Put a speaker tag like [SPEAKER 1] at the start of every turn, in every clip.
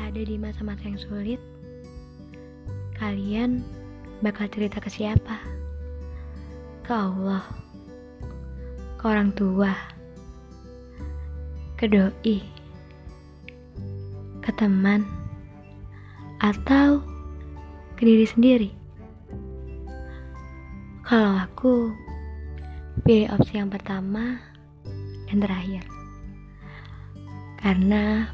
[SPEAKER 1] ada di masa-masa yang sulit, kalian bakal cerita ke siapa? Ke Allah, ke orang tua, ke doi, ke teman, atau ke diri sendiri? Kalau aku pilih opsi yang pertama dan terakhir. Karena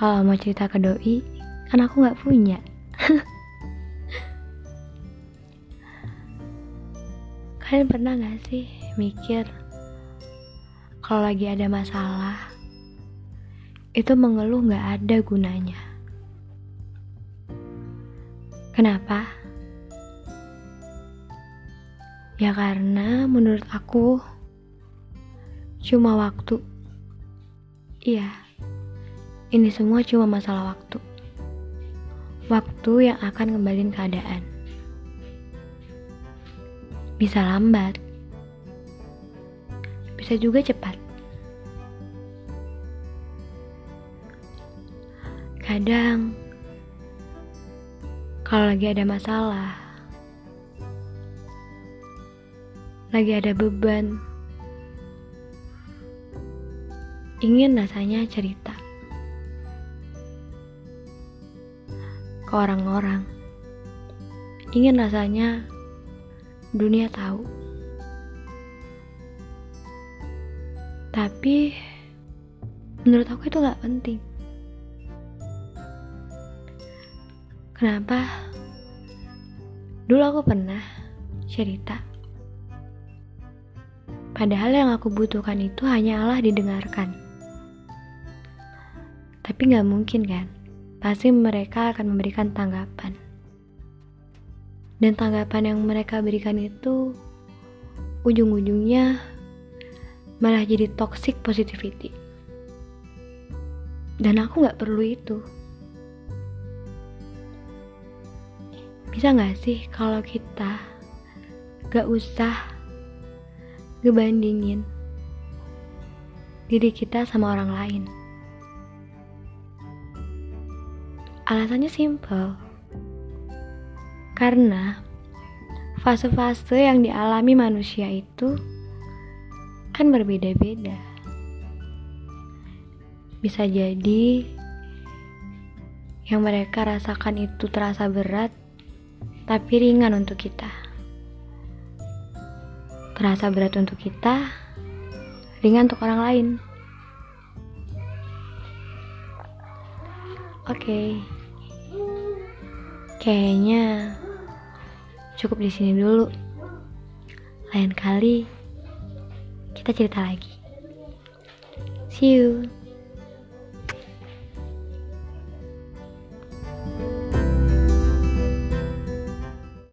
[SPEAKER 1] kalau mau cerita ke doi, kan aku nggak punya. Kalian pernah gak sih mikir kalau lagi ada masalah, itu mengeluh gak ada gunanya. Kenapa? Ya karena menurut aku cuma waktu. Iya, ini semua cuma masalah waktu. Waktu yang akan ngembalin keadaan. Bisa lambat, bisa juga cepat. Kadang, kalau lagi ada masalah, lagi ada beban, ingin rasanya cerita ke orang-orang. Ingin rasanya dunia tahu. Tapi menurut aku itu gak penting. Kenapa? Dulu aku pernah cerita. Padahal yang aku butuhkan itu hanyalah didengarkan. Tapi gak mungkin kan? Pasti mereka akan memberikan tanggapan. Dan tanggapan yang mereka berikan itu ujung-ujungnya malah jadi toxic positivity. Dan aku gak perlu itu. Bisa gak sih kalau kita gak usah ngebandingin diri kita sama orang lain? Alasannya simple. Karena fase-fase yang dialami manusia itu kan berbeda-beda. Bisa jadi yang mereka rasakan itu terasa berat, tapi ringan untuk kita. Terasa berat untuk kita, ringan untuk orang lain. Oke. Okay. Kayaknya cukup di sini dulu. Lain kali kita cerita lagi. See you.